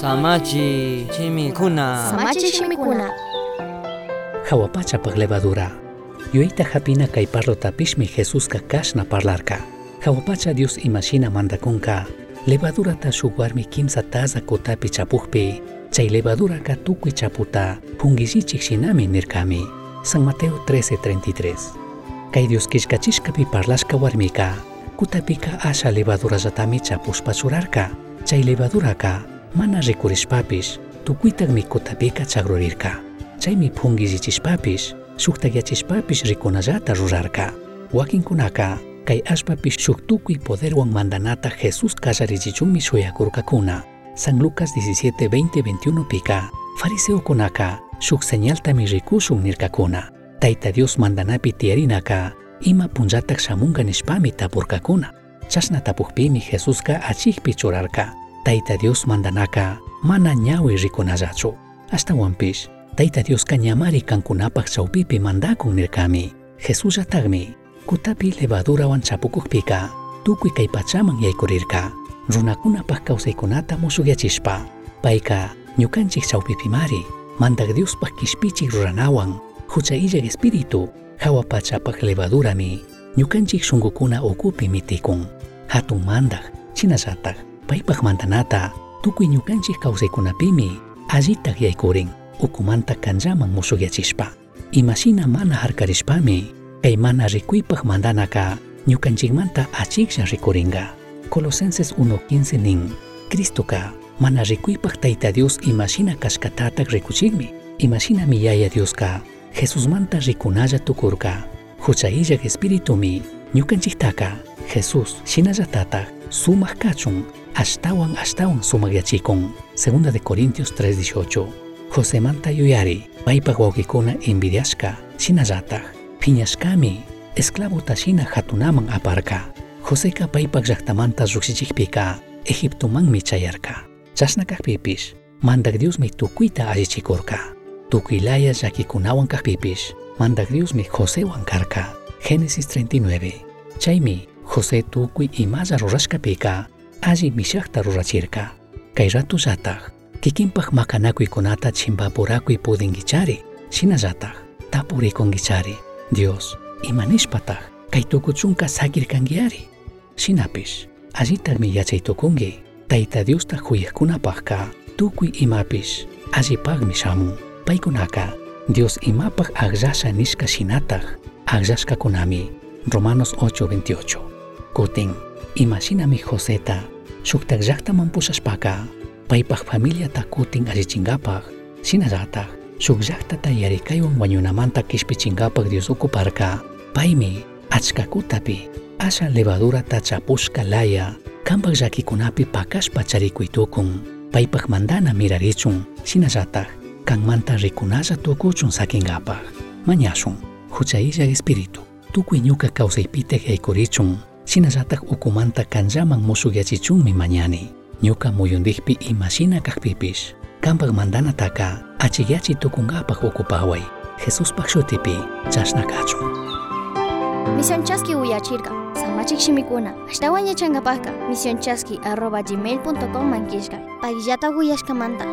Samachi chimikuna. Samachi shimikuna. Hawapachapaq levadura. Yueita hapina kay parlapishmi Jesusqa kashna parlarka. Hawapacha Dios imashina mandakunka. Levadurata shuk warmi kimsa taza kutapi chapuqpi. Chay levaduraka tukuy chaputa pungishichik shinami nirkami. San Mateo 13:33. Kay Dios kishkachishkapi parlashka warmika. Kutapika asha levadurallatami chapushpa churarka. Chay levaduraka μάνα ζεκούρη πάπη, του κουίτα γνικό τα πίκα τσαγρορίρκα. Τσέμι πούγγιζι τη πάπη, σούχτα για τη πάπη ρικοναζά τα ζουζάρκα. Βάκιν κουνάκα, καϊ άσπαπη σουχτούκου υποδέρουαν μαντανάτα χεσού κάζαρι τζιτσούμι σοϊακούρ κακούνα. Σαν Λούκα 17-21 πίκα, φαρίσεο κουνάκα, σουχτανιάλτα μυρικού σου μνήρκα κούνα. Τα ιταδιό μαντανά πιτιαρίνακα, ήμα πουντζάτα ξαμούγκαν ει πάμι τα πουρκακούνα. Τσά να τα πουχπίμι χεσούσκα ατσίχ. Tayta Dios mandanaka mana ñawi rikunallachu. Ashtawanpish Tayta Diosqa ñamari kankunapaq chawpipi mandakun nirkami. Jesusllatakmi kutapi levadurawan chapukukpika tukuy kay pachaman yaykurirka. Runakunapaq kawsaykunata musukyachishpa payka ñukanchik chawpipimari mandak Diospaq kishpichik ruranawan hucha illak espiritu. Hawa pachapaq levadurami ñukanchik shunqukuna ukupi mitikun. Hatun mandak chinallatak paypaq mandanata tukuy ñukanchik kawsaykunapimi allitaq yaykurin ukumanta kanllaman musukyachishpa. Imashina mana harkarishpami kay mana rikuypaq mandanaka ñukanchikmanta achiksha rikuringa. Colosenses 1.15 nin Cristoka mana rikuypaq Tayta Dios imashina kashkatatak rikuchikmi. Imashinami Yaya Dioska Jesusmanta rikunalla tukurka. Hucha illak espiritumi ñukanchiktaka Jesus shinallatataq sumaq kachun ashtawan ashtawan sumagyachikun. Segunda de Corintios 3.18 Josemanta yuyari paypaq wawkikuna envidiashka shinallataq phiñashkami esclavota shina hatunaman aparka. Joseqa paypaq llaqtamanta lluqsichikpika Egiptomanmi chayarka. Chashna kaqpipish mandak Diosmi tukuyta allichikurka. Tukuylaya llakikunawan kaqpipish mandak Diosmi Josewan karka. Génesis 39 Chaymi José tukuy imalla rurashkapika alli mishaqta rurachirka. Kay ratullataq kikinpaq makanakuykunata chimpapurakuy pudinkichari shinallataq tapurikunkichari Dios imanishpataq kay tukuchunka sakirkankiyari shinapish allitaqmi yachaytukunki Tayta Diosta huyaqkunapaqqa tukuy imapish allipaqmi shamun. Paykunaka. Dios imapaq aqllasha nishka shinataq. Aqllashkakunami Romanos 8:28 kutin imashinami Joseta shuktak llaqtaman pushashpaka paypaq familiata kutin allichinkapaq shinallataq shuk llaqtata yarikaywan wañunamanta kishpichinkapaq Dios ukuparka paymi achka kutapi asha levadurata chapushka laya kanpaq llakikunapi pakashpa charikuy tukun paypaq mandana mirarichun shinallataq kanmanta rikunalla tukuchun sakinkapaq mañashun hucha illak espiritu tukuy ñuka kawsaypitek yaykurichun shinallataq ukumanta kanllaman musukyachichunmi mañani ñuka muyundikpi imashina kaqpipish kanpaq mandanataka achikyachi tukunkapaq ukupaway Jesuspaq shutipi chashna kachun Misión Chasqui uyachirka. Samachik shimikuna. Ashtawan yachankapaqqa misionchaski arroba gmail.com mankiskay. Payllata uyashkamanta.